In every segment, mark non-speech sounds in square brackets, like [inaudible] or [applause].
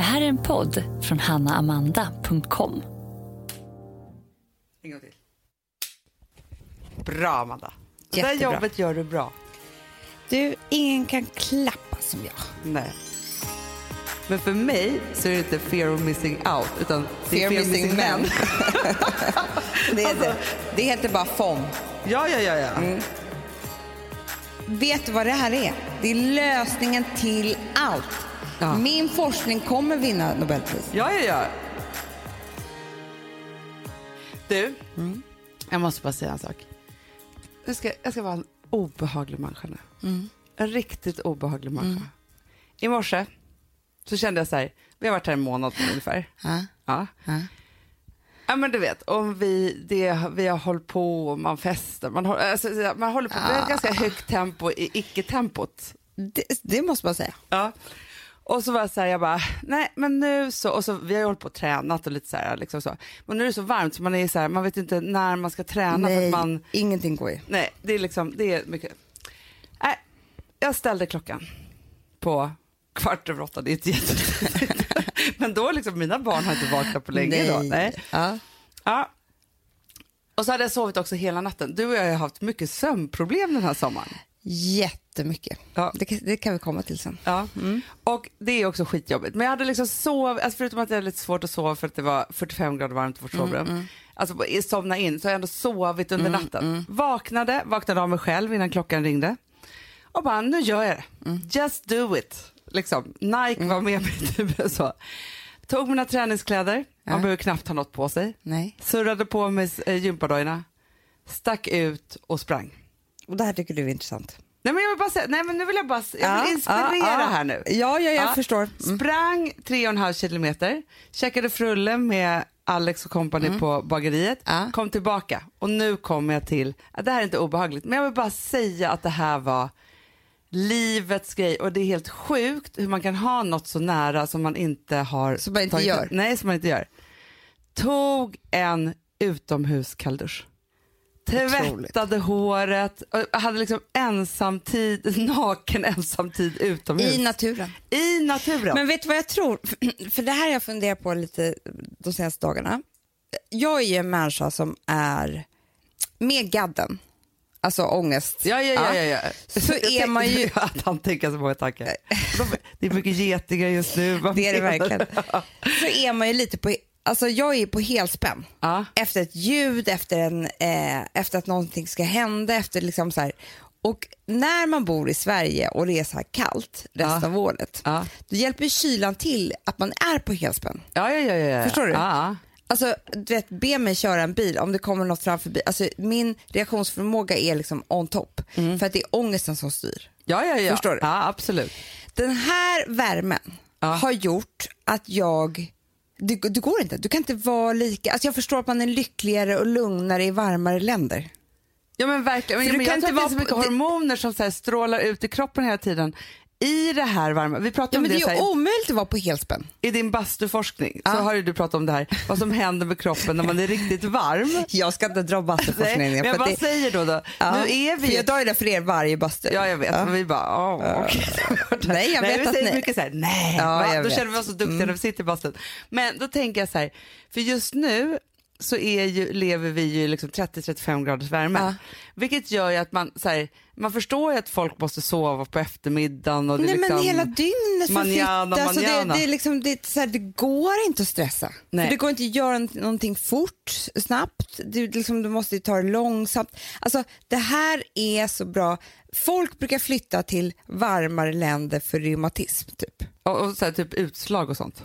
Det här är en podd från hannaamanda.com. En gång till. Bra Amanda. Det där Jättebra. jobbet gör du bra. Du, ingen kan klappa som jag. Nej. Men för mig så är det inte fear of missing out utan är Fear missing men. [laughs] det, är det. det heter bara FOM. Ja, ja, ja. ja. Mm. Vet du vad det här är? Det är lösningen till allt. Ja. Min forskning kommer vinna Nobelpris. Ja, ja, ja. Du, Mm. jag måste bara säga en sak. Jag ska, jag ska vara en obehaglig människa nu. Mm. En riktigt obehaglig människa. I morse så kände jag så här, vi har varit här en månad ungefär. Ja. Ja. Ja. Ja men du vet, om vi, det, vi har hållit på och man festar, man, håller- alltså, man håller på med ett ganska högt tempo i icke-tempot. Det, det måste man säga. Ja. Och så var jag så här, jag bara, nej men nu så, och så vi har ju hållit på och tränat och lite så här liksom så. Men nu är det så varmt så man är så här, man vet inte när man ska träna för Nej, att man, ingenting går ju. nej det är liksom, det är mycket. Nej, jag ställde klockan på kvart över åtta, det är inte jättetidigt. [laughs] Men då liksom, mina barn har inte vaknat på länge då. Nej. Ja. Ja. Och så hade jag sovit också hela natten. Du och jag har haft mycket sömnproblem den här sommaren. Jättemycket. Ja. Det, kan, det kan vi komma till sen. Ja. Och det är också skitjobbigt. Men jag hade liksom sovit, alltså förutom att jag hade lite svårt att sova för att det var 45 grader varmt i vårt sovrum. Alltså på- i- somna in så har jag ändå sovit under natten. Vaknade, vaknade av mig själv innan klockan ringde. Och bara, nu gör jag det. Just do it. Liksom. Nike var med mig. [laughs] Typ, så. Tog mina träningskläder, man behöver knappt ha något på sig. Nej. Surrade på med eh, gympadojorna, stack ut och sprang. Och det här tycker du är intressant. Nej men jag vill bara säga, nej men nu vill jag bara, jag vill inspirera ja, här nu. Ja, ja, jag förstår. Mm. Sprang tre och en halv kilometer, käkade frulle med Alex och kompani på bageriet, Mm. Kom tillbaka och nu kommer jag till, det här är inte obehagligt, men jag vill bara säga att det här var livets grej och det är helt sjukt hur man kan ha något så nära som man inte har Som man inte tagit- gör. Nej, som man inte gör. Tog en utomhuskalldusch. Tvättade håret, hade liksom ensamtid, [laughs] naken ensamtid utomhus. I naturen. I naturen. Men vet du vad jag tror? [clears throat] För det här har jag funderat på lite de senaste dagarna. Jag är ju en människa som är med gadden, alltså ångest. ja, ja, ja, ja, ja. Så är man ju... [laughs] Att han tänker så många tankar. De- Det är mycket getingar just nu. Vad [laughs] Det är det verkligen. Så är man ju lite på, alltså jag är på helspänn. Ja. Efter ett ljud, efter, en, eh, efter att någonting ska hända, efter liksom så här. Och när man bor i Sverige och det är så här kallt resten Ja. av året, Ja. då hjälper kylan till att man är på helspänn. Ja, ja, ja, ja. Förstår du? Ja. Alltså, du vet, be mig köra en bil om det kommer något framför bil. Alltså, min reaktionsförmåga är liksom on top. För att det är ångesten som styr. Ja, ja, ja. Förstår du? Ja, absolut. Den här värmen har gjort att jag... Det, det går inte. Du kan inte vara lika... Alltså jag förstår att man är lyckligare och lugnare i varmare länder. Ja men verkligen. Men du jag kan tror inte att det är så mycket på- hormoner som så strålar ut i kroppen hela tiden. I det här varma. Vi pratade Ja, om men det, det så är här, ju omöjligt att vara på helspänn. i din bastuforskning. Så Ja. har du pratat om det här. Vad som händer med kroppen när man är riktigt varm. [laughs] Jag ska inte dra Nej, bastuforskningen. men bara det- säger då, då Ja, nu är vi... för jag drar det för er varje bastu. Ja, jag vet. Men vi bara, åh, okej. [laughs] Nej, jag vet vi att säger ni- mycket så här, nej. Ja, Då vet. Mm. känner vi oss så duktiga när vi sitter i bastun. Men då tänker jag så här, för just nu så är ju, lever vi ju liksom 30-35 graders värme. Ja. Vilket gör ju att man, så här, man förstår ju att folk måste sova på eftermiddagen. Och det Nej, är liksom, men hela dygnet manana, förflyttas. och Det, det, är liksom, det, är så här, det går inte att stressa. Det går inte att göra någonting fort, snabbt. Du, liksom, du måste ju ta det långsamt. Alltså, det här är så bra. Folk brukar flytta till varmare länder för reumatism. Typ. Och, och så här, typ utslag och sånt.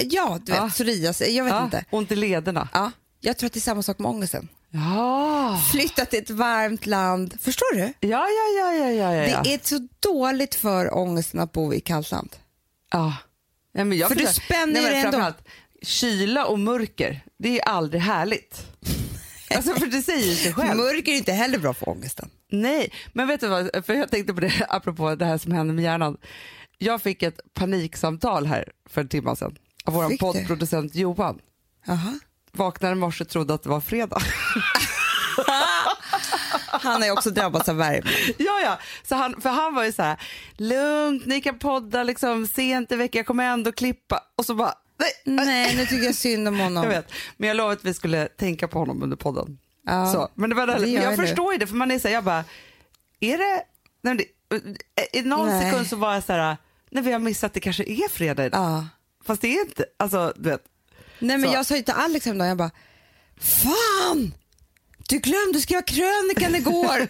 Ja, du vet, Ja. psoriasis. Jag vet ja, inte. Ont i lederna. Ja, jag tror att det är samma sak med ångesten. Ja, Flytta till ett varmt land. Förstår du? ja, ja, ja, ja, ja, ja. Det är så dåligt för ångesten att bo i kallt land. Ja. Ja, men jag För du spänner Nej, men ändå. Kyla och mörker, det är aldrig härligt. [laughs] Alltså för det säger sig själv. Mörker är inte heller bra för ångesten. Nej, men vet du vad, för jag tänkte på det [laughs] apropå det här som hände med hjärnan. Jag fick ett paniksamtal här för en timme sedan av vår poddproducent Johan. Jaha. Vaknade i morse och trodde att det var fredag. [laughs] Han har ju också drabbats av värme. Ja, ja. Så han, för han var ju så här, lugnt, ni kan podda liksom sent i veckan, jag kommer ändå klippa. Och så bara, nej. Nej, nu tycker jag synd om honom. Jag vet, men jag lovade att vi skulle tänka på honom under podden. Ja, så, men det var det, jag jag förstår ju det, för man är så här, jag bara, är det, nej, det i någon Nej. sekund så var jag så här, nej vi har missat, det kanske är fredag idag. Ja. Fast det är inte, alltså du vet. Nej men Så. jag sa ju till Alex häromdagen, jag bara, fan! Du glömde skriva krönikan igår.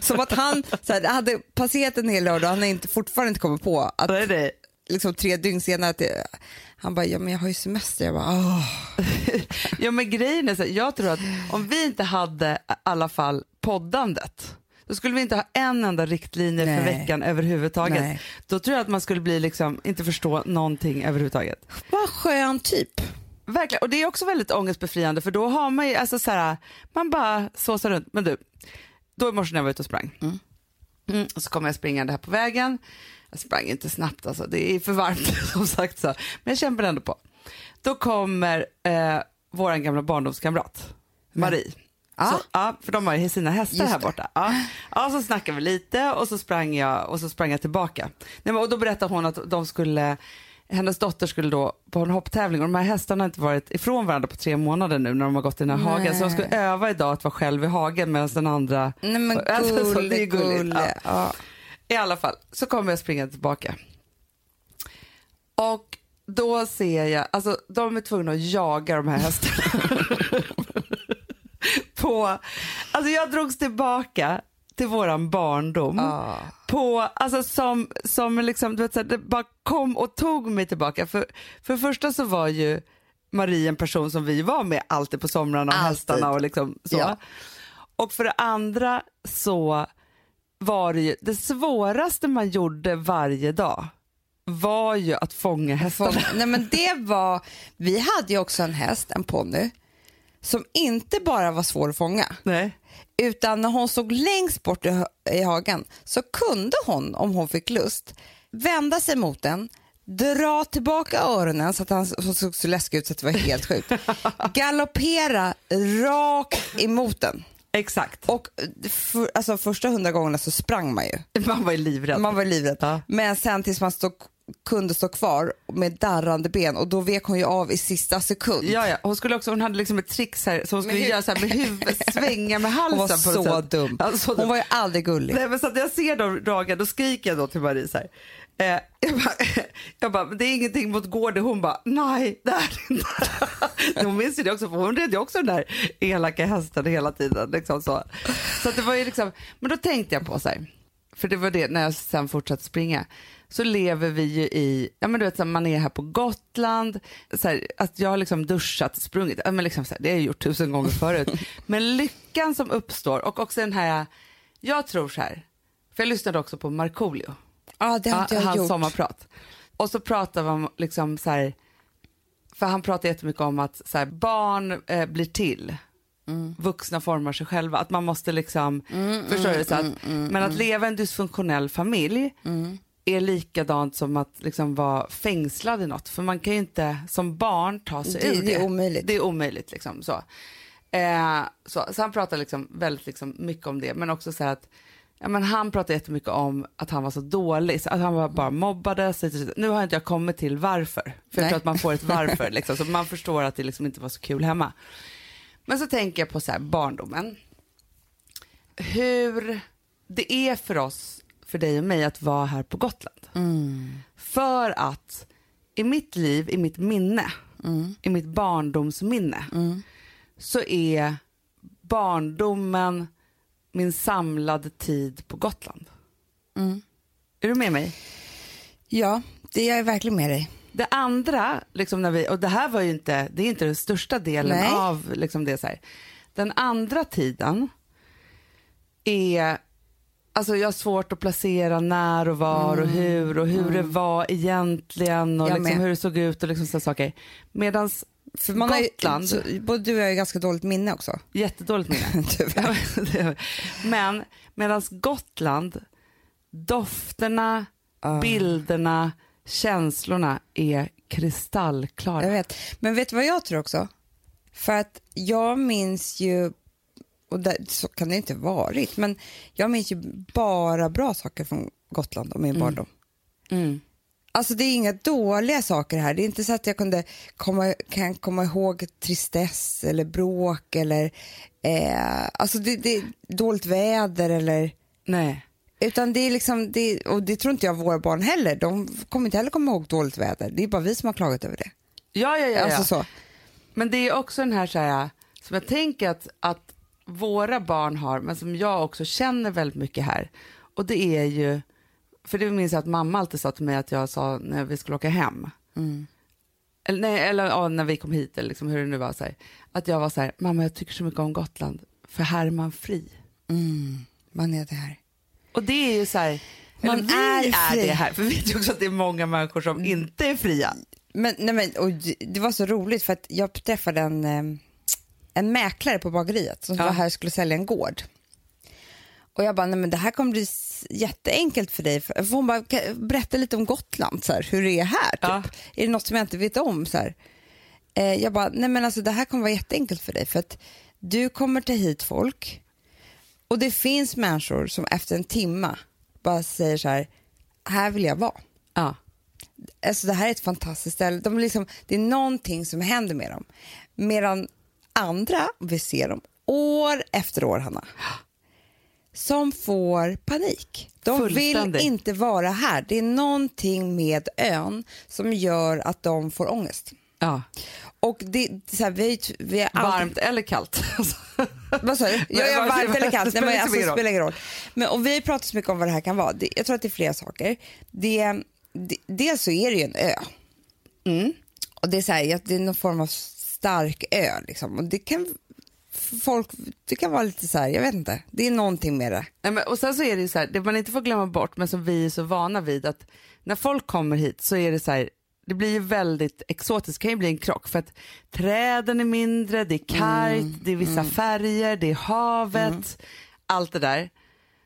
[laughs] Som att han så här, hade passerat en hel lördag och han inte, fortfarande inte kommit på att Nej, nej. liksom, tre dygn senare att det, han bara, ja men jag har ju semester. Jag bara, åh. [laughs] Ja men grejen är så här, jag tror att om vi inte hade i alla fall poddandet då skulle vi inte ha en enda riktlinje för Nej. veckan överhuvudtaget. Nej. Då tror jag att man skulle bli liksom, inte förstå någonting överhuvudtaget. Vad skön typ. Verkligen, och det är också väldigt ångestbefriande för då har man ju, alltså så här, man bara såsar runt. Men du, då i morse när jag var ute och sprang, mm. och så kom jag springande här på vägen. Jag sprang inte snabbt alltså, det är för varmt [laughs] som sagt så, men jag kämpade ändå på. Då kommer eh, vår gamla barndomskamrat, Marie. Ja. Så, ja, för de har ju sina hästar här borta. Ja. ja, så snackade vi lite och så sprang jag, och så sprang jag tillbaka. Nej, men, och då berättade hon att de skulle, hennes dotter skulle då på en hopptävling och de här hästarna har inte varit ifrån varandra på tre månader nu när de har gått i den här hagen. Så de skulle öva idag att vara själv i hagen medan den andra... Nej men [laughs] Alltså, så det är gulligt. Ja. Ja. I alla fall, så kommer jag springa tillbaka. Och då ser jag, alltså de är tvungna att jaga de här hästarna. [laughs] på, alltså jag drogs tillbaka till våran barndom. Ja. På, alltså som, som liksom, du vet, så här, det bara kom och tog mig tillbaka. För, för det första så var ju Marie en person som vi var med alltid på somrarna och Alltid. hästarna och liksom så. Ja. Och för det andra så var det ju, det svåraste man gjorde varje dag var ju att fånga hästarna. Nej men det var, vi hade ju också en häst, en ponny, som inte bara var svår att fånga. Nej. Utan när hon stod längst bort i, i hagen så kunde hon, om hon fick lust, vända sig mot den, dra tillbaka öronen så att han så- såg så läskig ut så att det var helt sjukt. [laughs] Galoppera rakt emot den. Exakt. Och för, alltså, första hundra gångerna så sprang man ju. Man var ju livrädd. Man var livrädd. Ja. Men sen tills man stod, kunde stå kvar med darrande ben och då vek hon ju av i sista sekund. Ja, ja. Hon, skulle också, hon hade liksom ett trix här som hon skulle göra så här med huvudet, [laughs] svänga med halsen. Hon var så dum. Ja, så Hon dum. var ju aldrig gullig. Nej, men så att jag ser de dragen, då skriker jag då till Marie så här. Eh, jag, bara, [laughs] jag bara, det är ingenting mot Gården. Hon bara, nej det är det inte. [laughs] hon minns ju det också, för hon red ju också den där elaka hästen hela tiden. Liksom så så att det var ju liksom, men då tänkte jag på så här, för det var det när jag sen fortsatte springa, så lever vi ju i, ja men du vet så här, man är här på Gotland, så här, att jag har liksom duschat, sprungit, ja, men liksom så här, det har jag gjort tusen gånger förut. [laughs] men lyckan som uppstår och också den här, jag tror så här, för jag lyssnade också på Markoolio, Ja, det har inte jag hans gjort. sommarprat. Och så pratar man liksom så här, för han pratar jättemycket om att så här, barn eh, blir till, Mm. vuxna formar sig själva. Att man måste liksom, förstår du? Så att, mm, men att leva i en dysfunktionell familj är likadant som att liksom vara fängslad i något. För man kan ju inte som barn ta sig Det- ur det. det är omöjligt. Det är omöjligt. Liksom, så. Eh, så, så han pratar liksom väldigt liksom, mycket om det, men också så att Ja, men han pratade jättemycket om att han var så dålig, så att han var bara mobbades. Nu har inte jag kommit till varför, för jag Nej. tror att man får ett varför, [laughs] liksom, så man förstår att det liksom inte var så kul hemma. Men så tänker jag på så här, barndomen. Hur det är för oss, för dig och mig, att vara här på Gotland. För att i mitt liv, i mitt minne, i mitt barndomsminne, så är barndomen min samlade tid på Gotland. Är du med mig? Ja, det är jag verkligen med dig. Det andra, liksom när vi, och det här var ju inte, det är inte den största delen Nej. av liksom det så här. Den andra tiden är, alltså jag har svårt att placera när och var och hur och hur det var egentligen och Jag liksom med. hur det såg ut och liksom sådana saker. Medans För man har ju, Gotland, både du och jag har ganska dåligt minne också. jättedåligt minne. [laughs] Tyvärr. [laughs] Men medan Gotland, dofterna, bilderna, känslorna är kristallklara. Jag vet. Men vet du vad jag tror också? För att jag minns ju Och där, så kan det inte ha varit. Men jag minns ju bara bra saker från Gotland och min barndom. Mm. Alltså det är inga dåliga saker här. Det är inte så att jag kunde komma, kan komma ihåg tristess eller bråk eller eh, alltså det, det är dåligt väder eller Nej. utan det är liksom, det, och det tror inte jag våra barn heller. De kommer inte heller komma ihåg dåligt väder. Det är bara vi som har klagat över det. Ja, ja, ja. Alltså ja. så. Men det är också den här, så här som jag tänker att, att våra barn har, men som jag också känner väldigt mycket här. Och det är ju, för det minns jag att mamma alltid sa till mig att jag sa när vi skulle åka hem. Eller, nej, eller ja, när vi kom hit, eller liksom, hur det nu var. Så här, att jag var så här, mamma jag tycker så mycket om Gotland, för här är man fri. Man är det här. Och det är ju så här, Man vi är är, det här, för vi vet ju också att det är många människor som inte är fria. Men, nej men, och det- det var så roligt för att jag träffade en, eh, en mäklare på bageriet som Ja. var här och skulle sälja en gård. Och jag bara, nej men det här kommer bli jätteenkelt för dig. För hon bara, "Kan- berätta lite om Gotland, så här, hur det är här. Typ. Ja. Är det något som jag inte vet om? Så här. Eh, jag bara, nej men alltså det här kommer vara jätteenkelt för dig för att du kommer ta hit folk och det finns människor som efter en timma bara säger så här, här vill jag vara. Ja. Alltså det här är ett fantastiskt ställe. De liksom, det är någonting som händer med dem. Medan andra, vi ser dem år efter år, Hanna, som får panik. De vill inte vara här. Det är någonting med ön som gör att de får ångest. ja. Och det, så här, vi, vi är alltid, Varmt eller kallt. [laughs] vad sa du? Ja, Nej, ja, vare sig- varmt eller kallt? Nej, men alltså, det spelar ingen roll. Men, och vi har pratat så mycket om vad det här kan vara. Det, jag tror att det är flera saker. Det, det, dels så är det ju en ö. Mm. Och det är, så här, det är någon form av stark ö. Liksom. Och det kan folk, det kan vara lite så här, jag vet inte. Det är någonting med det. Nej, men, och sen så är det ju så här, det man inte får glömma bort, men som vi är så vana vid, att när folk kommer hit så är det så här, det blir ju väldigt exotiskt, det kan ju bli en krock för att träden är mindre, det är kargt, det är vissa färger, det är havet, allt det där.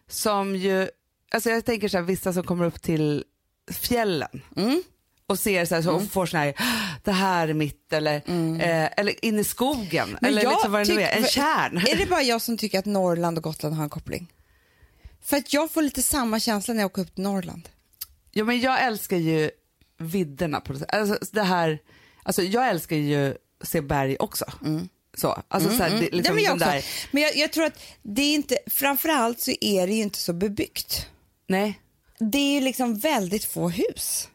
Som ju, alltså jag tänker så här, vissa som kommer upp till fjällen och ser så här, så, och får sån här, det här är mitt eller, eh, eller in i skogen Men eller liksom vad det nu är, en kärn. Är det bara jag som tycker att Norrland och Gotland har en koppling? För att jag får lite samma känsla när jag åker upp till Norrland. Ja, men jag älskar ju vidderna på det alltså, det här, alltså jag älskar ju se berg också. Så, alltså så här, det, liksom Mm. Ja, men jag där, Men jag, jag tror att det är inte, framförallt så är det ju inte så bebyggt. nej, Det är ju liksom väldigt få hus.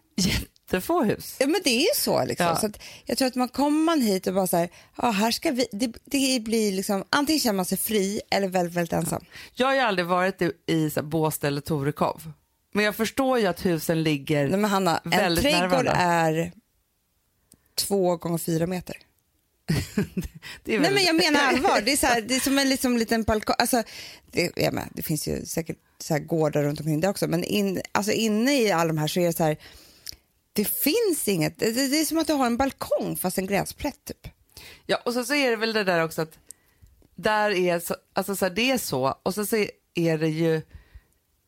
Jättefå hus. Ja men det är ju så liksom. Ja. Så jag tror att man kommer man hit och bara så här, ja här ska vi, det, det blir liksom, antingen känner man sig fri eller väldigt, väldigt ensam. Jag har ju aldrig varit i, i så här, Båstad eller Torekov. Men jag förstår ju att husen ligger Nej men Hanna, en väldigt nära trädgård varandra. är två gånger fyra meter. [laughs] Är Nej väldigt- men jag menar allvar, det är, så här, det är som en liksom, liten balkong. Alltså, det, jag menar, det finns ju säkert så här gårdar runt omkring det också men in, alltså, inne i alla de här så är det så här, det finns inget, det, det är som att du har en balkong fast en gräsplätt typ. Ja, och så, så är det väl det där också att där är så, alltså så här, det är så och så, så är det ju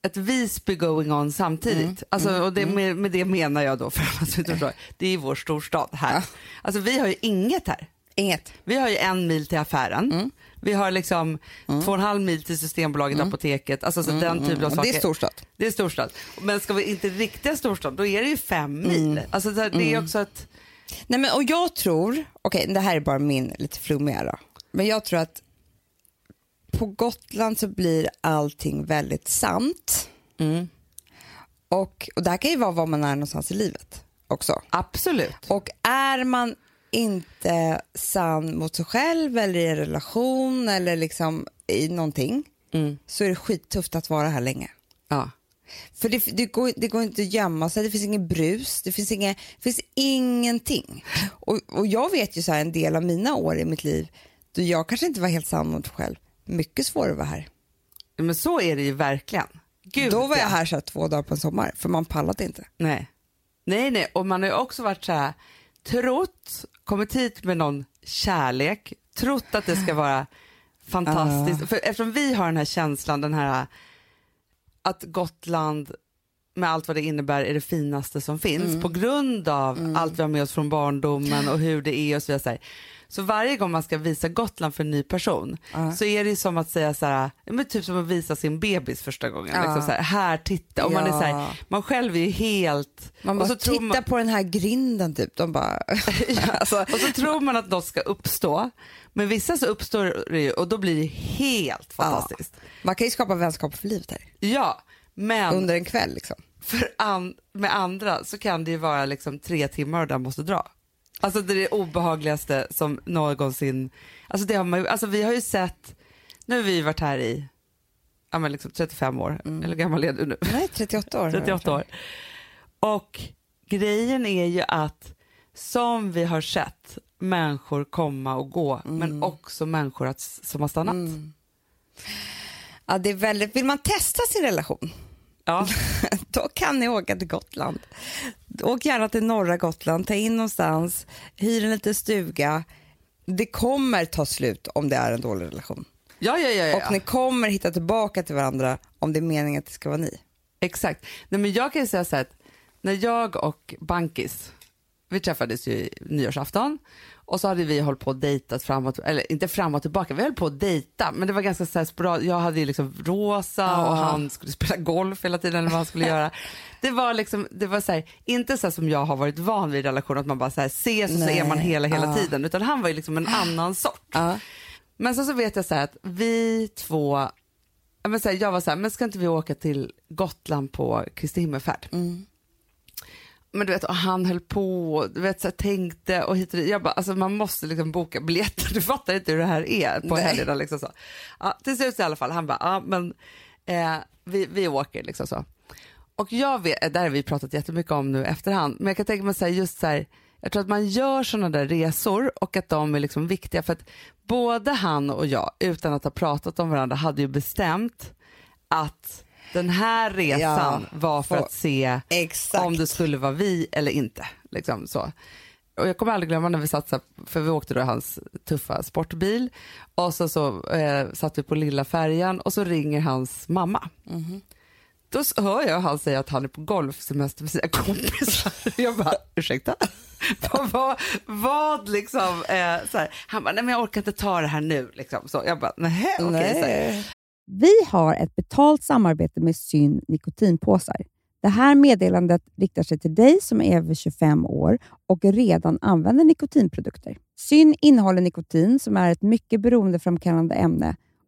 ett Visby going on samtidigt. Mm, Alltså, och det, med, med det menar jag då, för att [laughs] det är vår storstad här. Alltså vi har ju inget här. Inget. Vi har ju en mil till affären. Mm. Vi har liksom två och en halv mil till Systembolaget, apoteket, alltså så den typen av saker. Mm, det är storstad. Det är storstad. Men ska vi inte riktiga storstad, då är det ju fem Mm. mil. Alltså det är också att, Nej, men, och jag tror, okej det här är bara min lite flummiga då, men jag tror att på Gotland så blir allting väldigt sant. Och, och det här kan ju vara var man är någonstans i livet också. absolut. Och är man inte sann mot sig själv eller i en relation eller liksom i någonting så är det skittufft att vara här länge. Ja. För det, det, går, det går inte att gömma sig, det finns ingen brus, det finns, inga, det finns ingenting. Och, och jag vet ju så här en del av mina år i mitt liv då jag kanske inte var helt sann mot mig själv. Mycket svårare att vara här. Men så är det ju verkligen. Gud, då var jag ja. här så här två dagar på en sommar för man pallade inte. Nej. nej, nej, och man har ju också varit så här, trott, kommit hit med någon kärlek, trott att det ska vara [laughs] fantastiskt. För eftersom vi har den här känslan, den här att Gotland med allt vad det innebär är det finaste som finns Mm. på grund av allt vi har med oss från barndomen och hur det är och så vidare. Så varje gång man ska visa Gotland för en ny person så är det som att säga så här, ja, men typ som att visa sin bebis första gången. Ja. Liksom så här, här titta. Och man, är så här, Ja. man själv är ju helt... Man och bara, titta man- på den här grinden typ. De bara... [laughs] alltså, Och så tror man att något ska uppstå, men vissa så uppstår det ju och då blir det helt fantastiskt. man kan ju skapa vänskap för livet här. Ja, men Under en kväll liksom. för an- med andra så kan det ju vara liksom tre timmar och den måste dra. Alltså det är det obehagligaste som någonsin, alltså, det har man, alltså vi har ju sett, nu har vi varit här i ja, men liksom 35 år, eller hur gammal är du nu? Nej, 38 år. 38 år. Och grejen är ju att som vi har sett människor komma och gå, men också människor att, som har stannat. Ja, det är väldigt... Vill man testa sin relation, Ja. [laughs] då kan ni åka till Gotland. Åk gärna till norra Gotland, ta in någonstans, hyr en liten stuga. Det kommer ta slut om det är en dålig relation. Ja, ja, ja, ja. Och ni kommer hitta tillbaka till varandra om det är meningen att det ska vara ni. Exakt. Nej, men jag kan ju säga så här att när jag och Bankis, vi träffades ju i nyårsafton och så hade vi hållit på och dejtat fram och eller inte fram och tillbaka, vi höll på att dejta men det var ganska så här sporad- jag hade ju liksom rosa och han skulle spela golf hela tiden eller vad han skulle [laughs] göra. Det var liksom, det var så här, inte så som jag har varit van vid i relation att man bara så här ses och så är man hela hela Ja. tiden utan han var ju liksom en annan sort. Ja. Men så, så vet jag så här att vi två, men så här, jag var så här, men ska inte vi åka till Gotland på Kristi himmelfärd? Men du vet, och han höll på du vet, så här, tänkte och hit och dit. Jag bara, alltså man måste liksom boka biljetter, [laughs] du fattar inte hur det här är på helgerna. Liksom så. Ja, till slut så i alla fall, han bara, ja men eh, vi, vi åker liksom så. Och jag vet, där har vi pratat jättemycket om nu efterhand, men jag kan tänka mig så här, just så här, jag tror att man gör sådana där resor och att de är liksom viktiga för att både han och jag, utan att ha pratat om varandra, hade ju bestämt att den här resan Ja, var för för- att se Exakt. om det skulle vara vi eller inte. Liksom så. Och jag kommer aldrig glömma när vi satt, för vi åkte då hans tuffa sportbil och så, så eh, satt vi på lilla färjan och så ringer hans mamma. Då hör jag han säga att han är på golfsemester med sina kompisar. [laughs] Jag bara, ursäkta? vad, vad, vad liksom, eh, så här. Han bara, nej men jag orkar inte ta det här nu. Liksom. Så jag bara, nej okej. Nej. Vi har ett betalt samarbete med Syn nikotinpåsar. Det här meddelandet riktar sig till dig som är över 25 år och redan använder nikotinprodukter. Syn innehåller nikotin som är ett mycket beroendeframkallande ämne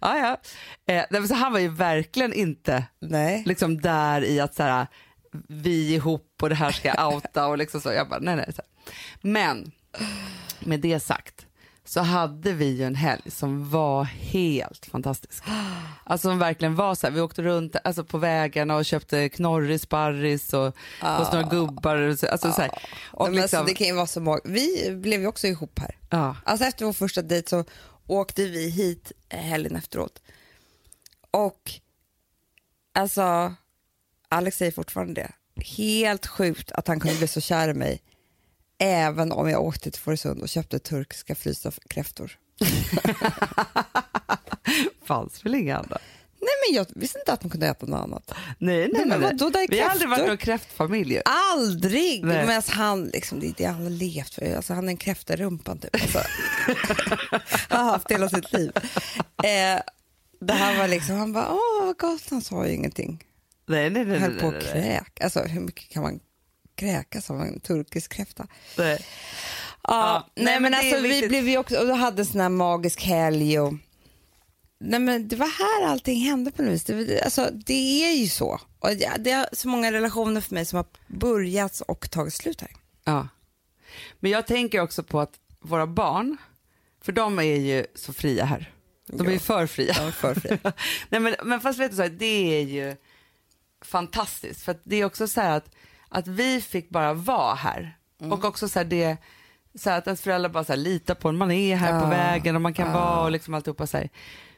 Ja, ja. Eh, så han var ju verkligen inte Nej. liksom där i att så här, vi ihop och det här ska outa och liksom så. Jag bara, nej, nej. Men med det sagt så hade vi ju en helg som var helt fantastisk. Alltså som verkligen var så här, vi åkte runt alltså, på vägarna och köpte knorris, sparris och hos några gubbar. Alltså, så här. Och Och men liksom, alltså, det kan ju vara så många. Vi blev ju också ihop här. ja. Alltså efter vår första dejt så åkte vi hit helgen efteråt. Och alltså, Alex säger fortfarande det. Helt sjukt att han kunde bli så kär i mig. Även om jag åkte till Fårösund och köpte turkiska frysta kräftor. [laughs] fanns väl inga andra. Nej men jag visste inte att man kunde äta något annat. Nej, nej, nej. vadå, där Vi har aldrig varit någon kräftfamilj. Aldrig! Nej. Men alltså, han, liksom, det är det han har levt för. Alltså, han är en kräfta i rumpan typ. Alltså, [laughs] har haft hela sitt liv. Eh, det här var liksom, han bara, åh vad gott, han sa ju ingenting. Nej, nej, nej. höll nej, på nej, att nej. kräk. Alltså hur mycket kan man kräkas av en turkisk kräfta? nej. Ja, nej, nej, men, alltså vi viktigt. blev ju också, och då hade en sån här magisk helg och Nej men det var här allting hände på något vis. Det, alltså, det är ju så. Och det, det är så många relationer för mig som har börjat och tagit slut här. Ja. Men jag tänker också på att våra barn, för de är ju så fria här. De är ju för fria. Ja, för fria. [laughs] Nej, men, men fast vet du, så här, det är ju fantastiskt. För det är också så här att, att vi fick bara vara här. Och också så här det, så här att ens föräldrar bara så här, litar på en, man är här på Ja. vägen och man kan vara och liksom alltihopa så här.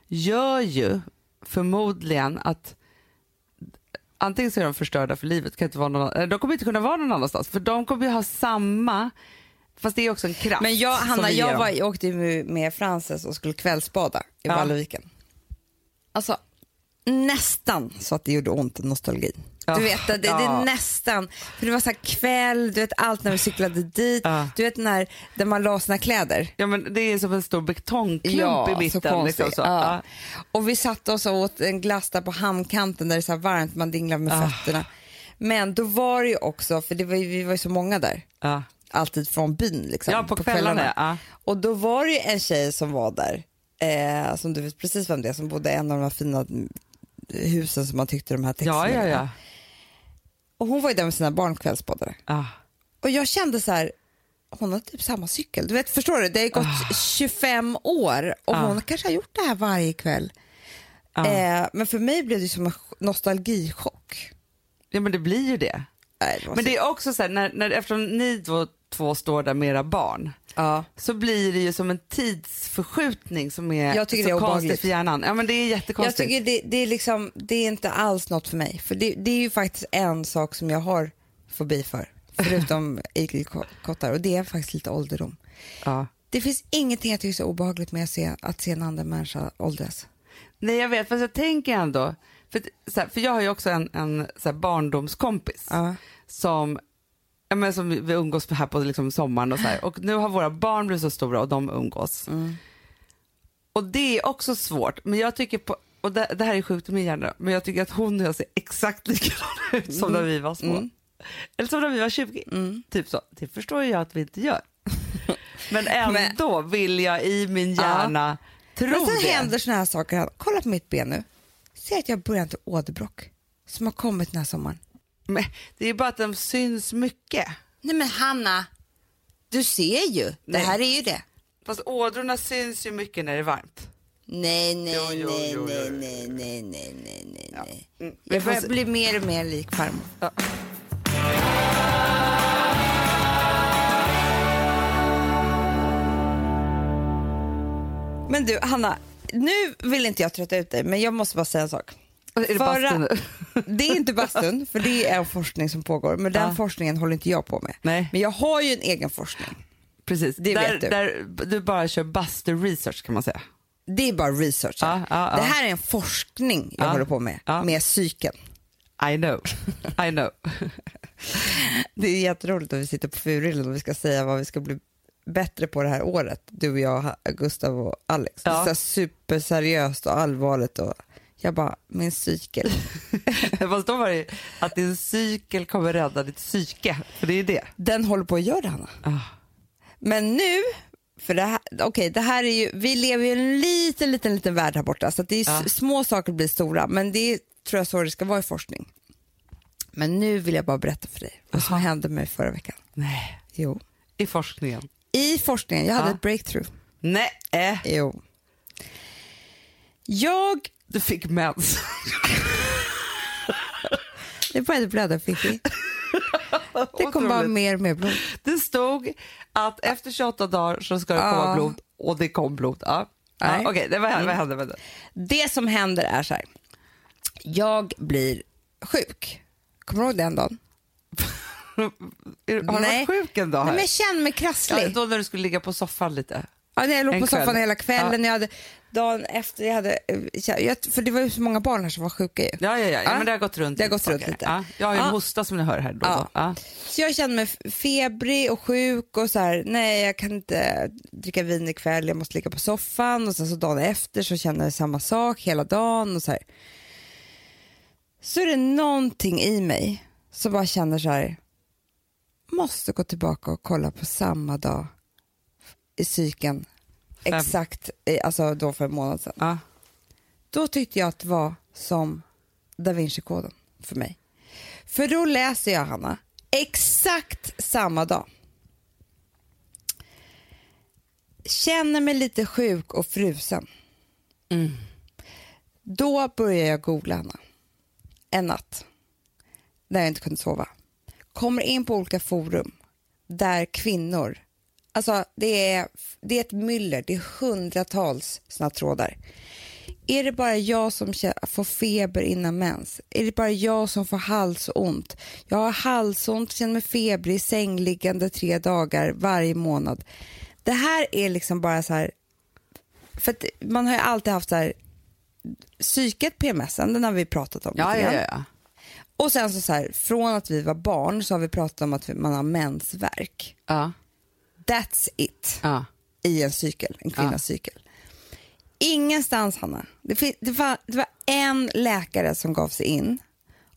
Gör ju förmodligen att antingen så är de förstörda för livet, kan inte vara någon, de kommer inte kunna vara någon annanstans för de kommer ju ha samma, fast det är också en kraft. Men jag, Hanna, jag, var, jag åkte med Frances och skulle kvällsbada i Ja. Valleviken. Alltså nästan så att det gjorde ont i nostalgin. Ja. Du vet, det, det Ja. är nästan, för det var så kväll, du vet allt när vi cyklade dit, Ja. du vet när, där man la sina kläder. Ja men det är som en stor betongklump i så mitten. konstigt. Liksom, så. Ja. Ja. Och vi satte oss och åt en glass där på hamnkanten där det är så varmt, man dinglar med fötterna. Men då var det ju också, för det var, vi var ju så många där, Ja. alltid från byn liksom. ja, på, kvällarna. Ja. Och då var det ju en tjej som var där eh, som du vet precis vem det är, som bodde i en av de här fina husen som man tyckte de här texterna. Ja, ja, ja. Och hon var ju där med sina barn kvällspoddade. Ah. Och jag kände så här, hon har typ samma cykel. Du vet, förstår du? Det har gått 25 år och Ah. hon kanske har gjort det här varje kväll. Ah. Eh, men för mig blev det som en nostalgichock. Ja men det blir ju det. Nej, det Men det är också så här, när, när, eftersom ni då två står där med era barn ja. så blir det ju som en tidsförskjutning som är Jag tycker så det är konstigt för hjärnan. Ja men det är Jag jättekonstigt. tycker det, det, är liksom, det är inte alls något för mig. För det, det är ju faktiskt en sak som jag har fobi för. Förutom [laughs] igelkottar och det är faktiskt lite ålderdom. Ja. Det finns ingenting jag tycker är så obehagligt med att se, att se en annan människa åldras. Nej jag vet, fast jag tänker ändå, för, för jag har ju också en, en barndomskompis Ja. som, ja, men som vi, umgås här på liksom, sommaren och så här. Och nu har våra barn blivit så stora och de umgås. Mm. Och det är också svårt, men jag tycker på, och det, det här är sjukt i min hjärna, men jag tycker att hon och jag ser exakt likadana [laughs] ut som när vi var små. Mm. Eller som när vi var 20. Typ så. Det förstår jag att vi inte gör. [laughs] Men ändå vill jag i min hjärna tro Men sen det. händer såna här saker. Kolla på mitt ben nu. Ser att jag har börjat åderbråck som har kommit den här sommaren. Men det är bara att de syns mycket. Nej men Hanna, du ser ju. Det Nej. här är ju det. Fast ådrorna syns ju mycket när det är varmt. Nej, nej, Jo, jo, nej, jo, nej, nej, nej, nej, nej, nej, nej. Mm, Jag börjar bli mer och mer lik farmor. Ja. Men du, Hanna, nu vill inte jag trötta ut dig, men jag måste bara säga en sak. Är det Förra-? Det är inte bastun, [laughs] för det är en forskning som pågår, men den Ja. forskningen håller inte jag på med. Nej. Men jag har ju en egen forskning. Precis, Det där, vet du. Där du bara kör bastu research kan man säga. Det är bara research. Ja, ja. Det här är en forskning jag Ja. håller på med, med psyken. I know, I know. [laughs] Det är jätteroligt att vi sitter på Furillen och vi ska säga vad vi ska bli bättre på det här året. Du och jag, Gustav och Alex. Ja. Så superseriöst och allvarligt. Och jag bara, min cykel. [laughs] Fast då var det ju att din cykel kommer rädda ditt psyke, för det är det. Den håller på att göra det, Hanna. Ah. Men nu, för det här, okej, det här är ju, vi lever i en liten, liten, liten värld här borta. Så det är s- små saker blir stora, men det är, tror jag så det ska vara i forskning. Men nu vill jag bara berätta för dig vad som hände mig förra veckan. Nej, Jo. i forskningen. I forskningen, jag hade Ja. ett breakthrough. Nej, Jo. Jag, du fick mens. det började blöda Fifi. Det kom bara mer och mer blod. Det stod att efter 28 dagar så ska det komma Ja. blod och det kom blod. Ja. Nej. Ja, Okej, det vad, vad hände med det? Det som händer är så här. Jag blir sjuk. Kommer du ihåg den dagen? [laughs] Har du Nej. varit sjuk en dag Nej, här? men jag känner mig krasslig. ja, då när du skulle ligga på soffan lite. Ja, när jag låg En på soffan kväll. hela kvällen. Jag hade, dagen efter, jag hade, eh, för det var ju så många barn här som var sjuka ju. Ja, ja, ja, ja. Men det har gått runt Det har gått runt lite. Ja, jag har ju en Ja. hosta som ni hör här då. Ja. Ja. Så jag kände mig febrig och sjuk och så här, nej jag kan inte dricka vin ikväll, jag måste ligga på soffan och sen så dagen efter så känner jag samma sak hela dagen och så här. Så är det någonting i mig som bara känner så här, måste gå tillbaka och kolla på samma dag i cykeln, Fem. Exakt, eh, alltså då för en månad sedan. Ja. Då tyckte jag att det var som Da Vinci-koden för mig. För då läser jag, Hanna, exakt samma dag. Känner mig lite sjuk och frusen. Mm. Då börjar jag googla, Hanna. En natt. Där jag inte kunde sova. Kommer in på olika forum där kvinnor, alltså det är, det är ett myller, det är hundratals såna trådar. Är det bara jag som får feber innan mens? Är det bara jag som får halsont? Jag har halsont, känner mig febrig, sängliggande tre dagar varje månad. Det här är liksom bara så här, för att man har ju alltid haft så här, psyket PMSen, den har vi pratat om Ja, ja, ja. Och sen så, så här, från att vi var barn så har vi pratat om att man har mensvärk. ja. That's it ja. i en cykel, en kvinnas Ja. cykel. Ingenstans, Hanna. Det, det, var, det var en läkare som gav sig in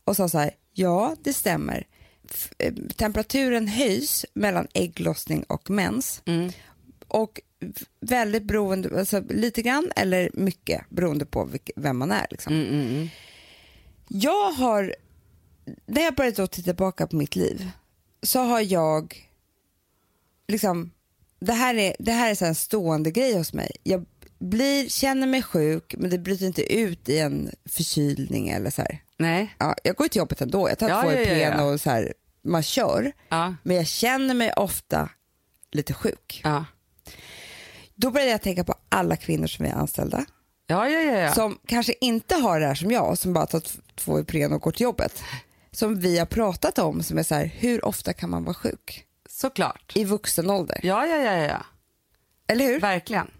och sa så här, ja, det stämmer. F- eh, temperaturen höjs mellan ägglossning och mens. Mm. och väldigt beroende, alltså lite grann eller mycket beroende på vilk, vem man är. Liksom. Mm, mm, mm. Jag har, när jag började titta tillbaka på mitt liv så har jag, liksom, det här är, det här är så en stående grej hos mig. Jag blir, känner mig sjuk men det bryter inte ut i en förkylning eller så här. Nej. Ja, jag går till jobbet ändå, jag tar Ja, två ja, ja, ja. och så här, man kör. Ja. Men jag känner mig ofta lite sjuk. Ja. Då började jag tänka på alla kvinnor som är anställda. Ja, ja, ja. ja. Som kanske inte har det här som jag, som bara tar två Ipren och går till jobbet. Som vi har pratat om, som är så här, hur ofta kan man vara sjuk? Såklart. I vuxen ålder. Ja, ja, ja, ja. Eller hur? Verkligen.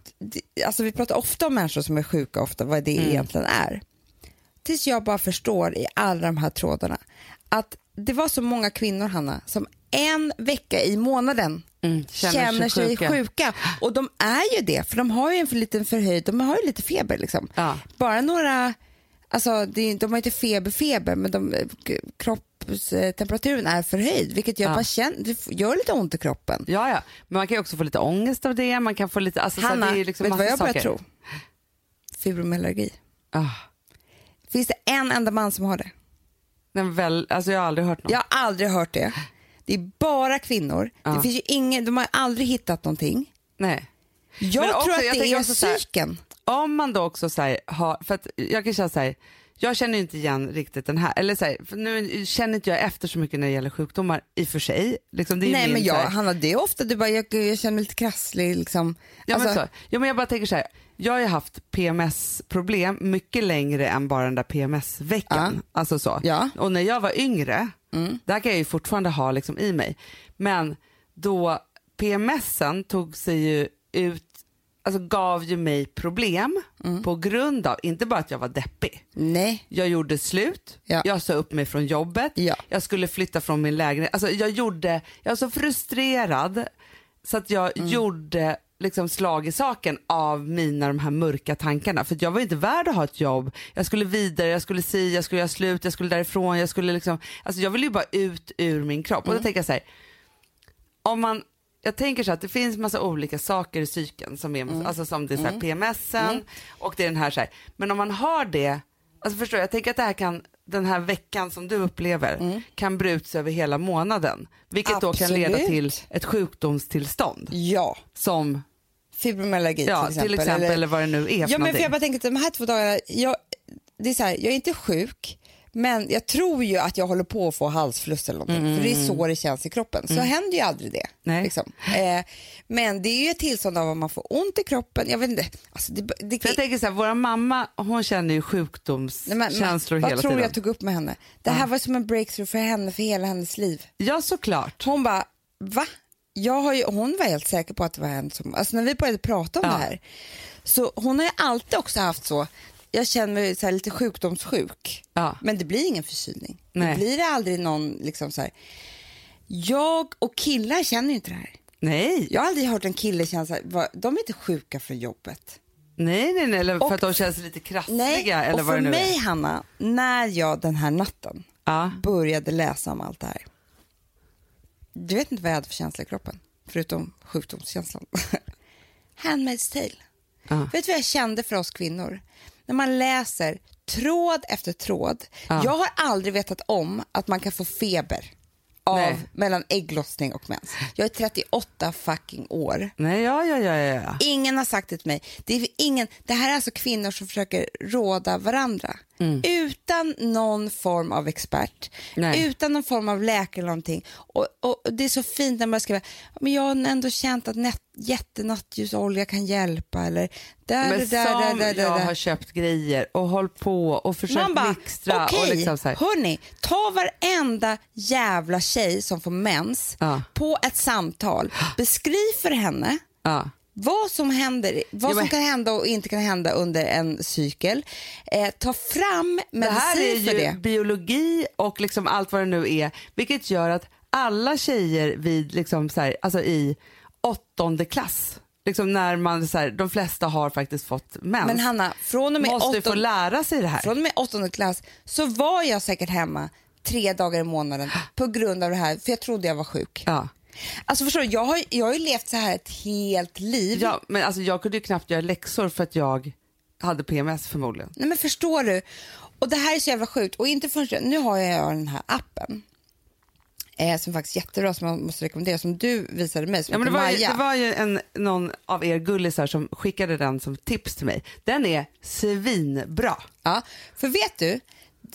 Alltså vi pratar ofta om människor som är sjuka, ofta vad det Mm. egentligen är. Tills jag bara förstår i alla de här trådarna att det var så många kvinnor, Hanna, som en vecka i månaden Mm, känner, sig, sjuka. Och de är ju det, för de har ju en för liten förhöjd, de har ju lite feber liksom. Ja. Bara några, alltså det, de har inte feber, feber, men de, kroppstemperaturen är förhöjd, vilket gör Ja. man känner, det gör lite ont i kroppen. Ja, ja. Men man kan ju också få lite ångest av det. Man kan få lite... Alltså, så Hanna, det är liksom vet du vad jag börjar tro? Fibromyalgi. Ah. Finns det en enda man som har det? Men väl, alltså jag har aldrig hört någon. Jag har aldrig hört det. Det är bara kvinnor. Ja. Det finns ju ingen, de har aldrig hittat någonting. Nej. Jag Men tror också- att det är så psyken. Om man då också så här, har, för att jag kan känna så här, jag känner inte igen riktigt den här, eller så här, nu känner inte jag efter så mycket när det gäller sjukdomar i och för sig. Liksom, det är Nej min, men jag, här- Hanna, det är ofta du bara, jag, jag känner mig lite krasslig liksom. Ja, Alltså, men så. ja men jag bara tänker så här, jag har ju haft PMS-problem mycket längre än bara den där PMS-veckan. Alltså så. Ja. Och när jag var yngre, Mm. det här kan jag ju fortfarande ha liksom i mig, men då PMSen tog sig ju ut, alltså gav ju mig problem Mm. på grund av, inte bara att jag var deppig, Nej. jag gjorde slut, Ja. jag sa upp mig från jobbet, Ja. jag skulle flytta från min lägenhet. Alltså jag, gjorde, jag var så frustrerad så att jag Mm. gjorde liksom slag i saken av mina de här mörka tankarna. För jag var inte värd att ha ett jobb. Jag skulle vidare, jag skulle si, jag skulle göra slut, jag skulle därifrån. Jag, skulle liksom, alltså jag ville ju bara ut ur min kropp. Mm. Och då tänker jag så här, om man jag tänker så att det finns massa olika saker i psyken som är, Mm. alltså som det är så här PMSen och det är den här så här. Men om man har det, alltså förstår jag, jag tänker att det här kan, den här veckan som du upplever kan bruts över hela månaden. Vilket då kan leda Absolut. till ett sjukdomstillstånd Ja, som, fibromyalgi ja till exempel. till exempel eller, vad det nu är för Ja men för någonting. jag bara tänker att de här två dagarna, jag, det är så här, jag är inte sjuk men jag tror ju att jag håller på att få halsfluss eller någonting för det är så det känns i kroppen. Så händer ju aldrig det. Nej. Liksom. Eh, men det är ju ett tillstånd av att man får ont i kroppen. Jag vet inte. Alltså det, det, För jag tänker så här, våra mamma hon känner ju sjukdomskänslor vad hela tror du tiden. jag tog upp med henne? Det här var som en breakthrough för henne, för hela hennes liv. Ja såklart. Hon bara, va? Jag har ju, hon var helt säker på att det var henne som, alltså när vi började prata om Ja. det här. Så hon har ju alltid också haft så, jag känner mig så lite sjukdomssjuk. Ja. Men det blir ingen förkylning. Nej. Det blir aldrig någon liksom så här. Jag och killar känner ju inte det här. Nej. Jag har aldrig hört en kille känna så här, "Va, de är inte sjuka från jobbet. nej, nej, nej, eller Och- för att de känns lite krassliga Nej, eller och vad det nu mig är. Hanna, när jag den här natten Ja. började läsa om allt det här. Du vet inte vad jag hade för känsla i kroppen, förutom sjukdomskänslan. [laughs] Handmaid's tale. Ja. Vet du vad jag kände för oss kvinnor? När man läser tråd efter tråd. Ja. Jag har aldrig vetat om att man kan få feber av Nej. mellan ägglossning och mens. Jag är 38 fucking år. Nej, ja, ja, ja, ja. Ingen har sagt det till mig. Det, är ingen, det här är alltså kvinnor som försöker råda varandra. Utan någon form av expert, Nej. utan någon form av läkare eller någonting. Och, och Det är så fint när man skriver, men jag har ändå känt att jättenattljusolja kan hjälpa. Eller där, Men där, som där, där, jag där. har köpt grejer och hållit på och försökt bara, mixtra okej, och liksom hörni, ta varenda jävla tjej som får mens Ja. på ett samtal, beskriv för henne Ja. vad som händer, vad Ja, men- som kan hända och inte kan hända under en cykel. Eh, ta fram Det här är medicin för ju det. biologi och liksom allt vad det nu är, vilket gör att alla tjejer vid liksom så här, alltså i åttonde klass, liksom när man så här, de flesta har faktiskt fått mens, Men Hanna, från och, med måste få åttonde, lära sig det här. från och med åttonde klass så var jag säkert hemma tre dagar i månaden [gasps] på grund av det här, för jag trodde jag var sjuk. Ja. Alltså förstår du, jag har, jag har ju levt så här ett helt liv. Ja, men alltså, jag kunde ju knappt göra läxor för att jag hade PMS förmodligen. Nej men förstår du? Och det här är så jävla sjukt. Och inte först, nu har jag den här appen. Eh, som faktiskt är jättebra som man måste rekommendera. Som du visade mig. Som Ja, men det, var ju, Maja. det var ju en, någon av er gullisar som skickade den som tips till mig. Den är svinbra. Ja, för vet du,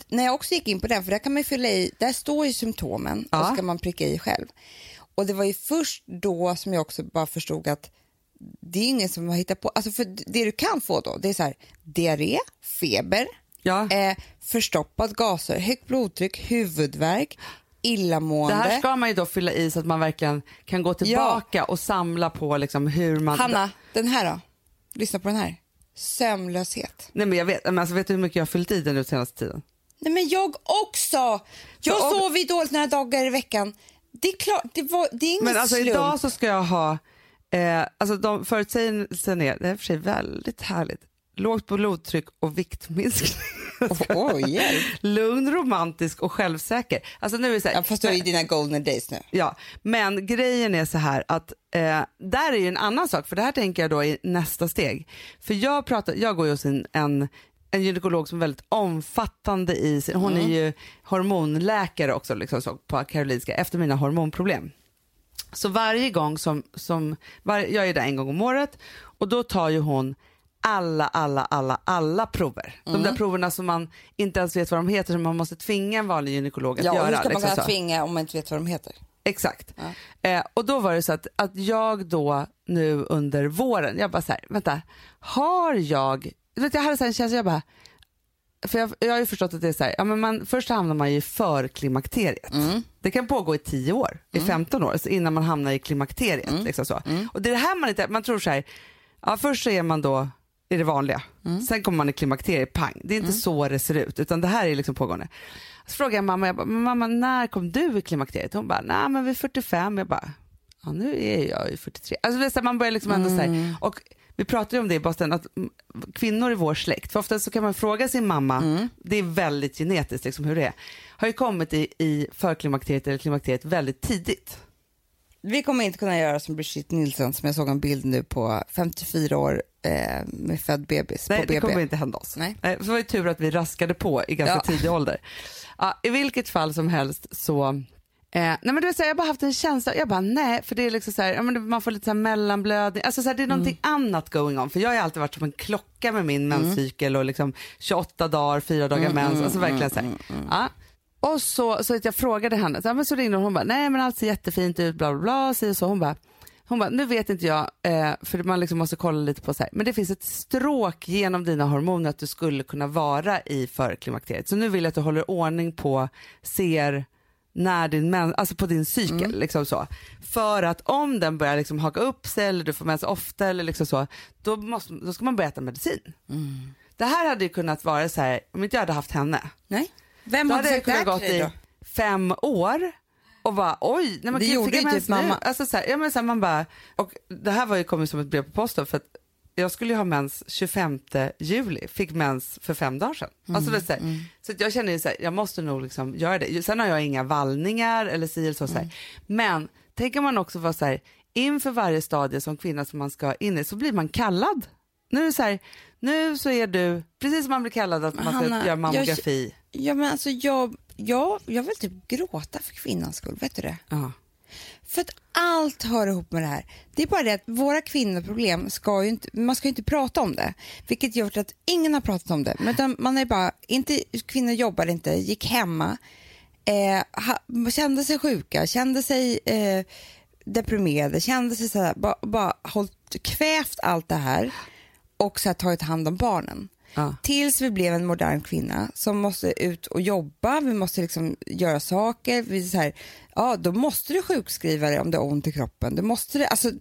när jag också gick in på den, för där kan man ju fylla i, där står ju symptomen och Ja. så kan man pricka i själv. Och det var ju först då som jag också bara förstod att det är ingen som har hittat på, alltså för det du kan få då, det är så här diarré, feber, Ja. eh, förstoppad gaser, högt blodtryck, huvudvärk, Det illamående. här ska man ju då fylla i så att man verkligen kan gå tillbaka och samla på liksom hur man... Hanna, den här då? Lyssna på den här. Sömnlöshet. Nej, men jag vet, men alltså, vet du hur mycket jag har fyllt i den nu senaste tiden? Nej men jag också! Jag Så sover ju dåligt några dagar i veckan. Det är klart, det, var, det är ingen Men alltså slump. idag så ska jag ha, eh, alltså de förutsägelsen är, det är för sig väldigt härligt, lågt blodtryck och viktminskning. [laughs] Oj, hjälp. Lugn, romantisk och självsäker. Alltså nu är det så här, Ja, fast du har ju dina golden days nu. Ja, men grejen är så här att eh, där är ju en annan sak, för det här tänker jag då i nästa steg. För jag, pratar, jag går ju hos en, en, en gynekolog som är väldigt omfattande i sin, hon är ju hormonläkare också liksom så, på Karolinska efter mina hormonproblem. Så varje gång som, som var, jag är där en gång om året och då tar ju hon alla, alla, alla, alla prover. De där proverna som man inte ens vet vad de heter som man måste tvinga en vanlig gynekolog att Ja, göra. hur ska man liksom kunna tvinga om man inte vet vad de heter? Exakt. Eh, och då var det så att, att jag då nu under våren, jag bara så här, vänta, har jag, vet jag hade så här en känsla, jag bara, för jag, jag har ju förstått att det är så här, ja, men man, först hamnar man ju i förklimakteriet. Det kan pågå i 10 år, i 15 år, innan man hamnar i klimakteriet. Liksom så. Och det är det här man inte, man tror så här, ja, först så är man då i det vanliga, sen kommer man i klimakteriet, pang. Det är inte så det ser ut, utan det här är liksom pågående. Så frågade jag mamma, jag bara, "Men mamma när kom du i klimakteriet? Hon bara, nej men vid 45. Jag bara, ja nu är jag ju 43. Alltså det är så här, man börjar liksom ändå säga, och vi pratade ju om det i Boston, att mm, kvinnor i vår släkt, för ofta så kan man fråga sin mamma, det är väldigt genetiskt liksom hur det är, har ju kommit i, i förklimakteriet eller klimakteriet väldigt tidigt. Vi kommer inte kunna göra som Brigitte Nielsen som jag såg en bild nu på 54 år eh, med född bebis Nej, på det BB. kommer inte hända oss. Nej. Så det var ju tur att vi raskade på i ganska Ja. tidig ålder. Ja, I vilket fall som helst så Eh, nej men det vill säga, jag har bara haft en känsla, jag bara nej, för det är liksom så här, ja, men det- man får lite så här mellanblödning, alltså så här, det är någonting annat going on, för jag har alltid varit som en klocka med min menscykel och liksom 28 dagar, 4 dagar mens, alltså verkligen så här. Ja. Och så, så att jag frågade henne, så, men så ringde hon, hon bara, nej men allt ser jättefint ut, bla bla bla, så, så hon bara, hon bara, nu vet inte jag, eh, för man liksom måste kolla lite på så här, men det finns ett stråk genom dina hormoner att du skulle kunna vara i förklimakteriet. Så nu vill jag att du håller ordning på, ser när din mens, alltså på din cykel. Liksom så. För att om den börjar liksom haka upp sig eller du får mens ofta eller liksom så, då, måste, då ska man börja äta medicin. Det här hade ju kunnat vara så här, om inte jag hade haft henne, Nej. Vem då hade jag kunnat gått i fem år och bara oj, nej men Det gjorde jag ju typ mamma. Alltså så här, ja, men så här, man bara, och det här var ju kommit som ett brev på posten för att jag skulle ju ha mens 25 juli, fick mens för fem dagar sedan. Alltså det är så här, så jag känner ju så här, jag måste nog liksom göra det. Sen har jag inga vallningar eller si eller så. så här. Men tänker man också vara så här, inför varje stadie som kvinna som man ska in i så blir man kallad. Nu är det så här, nu så är du, precis som man blir kallad att man ska Hanna, göra mammografi. Ja men alltså jag, jag, jag vill typ gråta för kvinnans skull, vet du det? Ja. För att allt hör ihop med det här. Det är bara det att våra kvinnoproblem ska ju inte, man ska ju inte prata om det. Vilket gör att ingen har pratat om det. Men man är bara, inte, kvinnor jobbar inte, gick hemma, eh, ha, kände sig sjuka, kände sig eh, deprimerade, kände sig sådär, bara, bara hållit, kvävt allt det här och så här, tagit hand om barnen. Ja. Tills vi blev en modern kvinna som måste ut och jobba, vi måste liksom göra saker. Vi så här, ja, då måste du sjukskriva dig om du har ont i kroppen. Du måste det, alltså,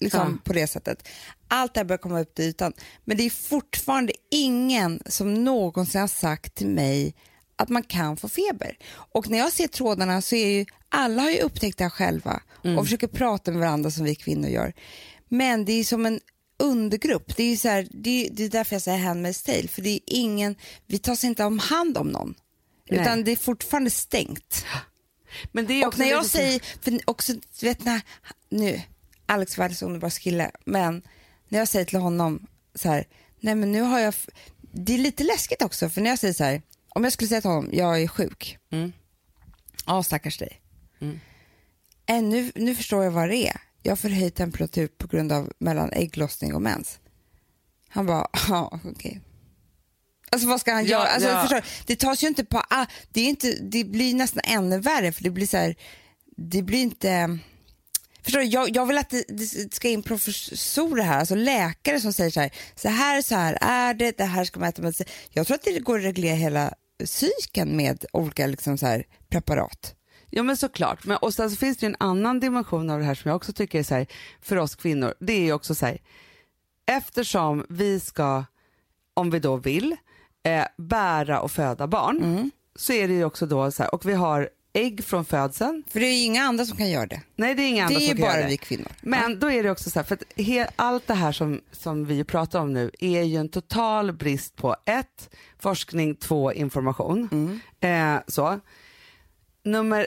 liksom Ja. på det sättet. Allt det här börjar komma upp till ytan. Men det är fortfarande ingen som någonsin har sagt till mig att man kan få feber. Och när jag ser trådarna så är ju alla har ju upptäckt det här själva och försöker prata med varandra som vi kvinnor gör. Men det är som en undergrupp. Det är, så här, det, det är därför jag säger Handmaid's tale. För det är ingen, vi tar sig inte om hand om någon. Nej. Utan det är fortfarande stängt. Men det är Och också när det jag du- säger, för också, vet när, nu, Alex är världens underbara kille, men när jag säger till honom så här, nej men nu har jag, det är lite läskigt också, för när jag säger så här, om jag skulle säga till honom, jag är sjuk, Mm. ja stackars dig. Mm. Äh, nu, nu förstår jag vad det är, jag har förhöjd temperatur på grund av mellan ägglossning och mens. Han bara, [laughs] ja okej. Alltså vad ska han Ja, göra? Alltså, ja. förstår, det tas ju inte på, ah, det, är inte, det blir nästan ännu värre för det blir så här, det blir inte, förstår du, jag, jag vill att det, det ska in professorer här, alltså läkare som säger så här, så här, så här är det, det här ska man äta medicin. Jag tror att det går att reglera hela psyken med olika liksom så här, preparat. Ja men såklart, men, och sen så finns det ju en annan dimension av det här som jag också tycker är så här, för oss kvinnor, det är ju också så här, eftersom vi ska, om vi då vill, eh, bära och föda barn, så är det ju också då så här, och vi har ägg från födseln, För det är ju inga andra som kan göra det. nej det är inga andra Det är som kan göra bara det. vi kvinnor. Men då är det också så här, för att he, allt det här som, som vi pratar om nu är ju en total brist på ett, forskning, två, information. Eh, så. Nummer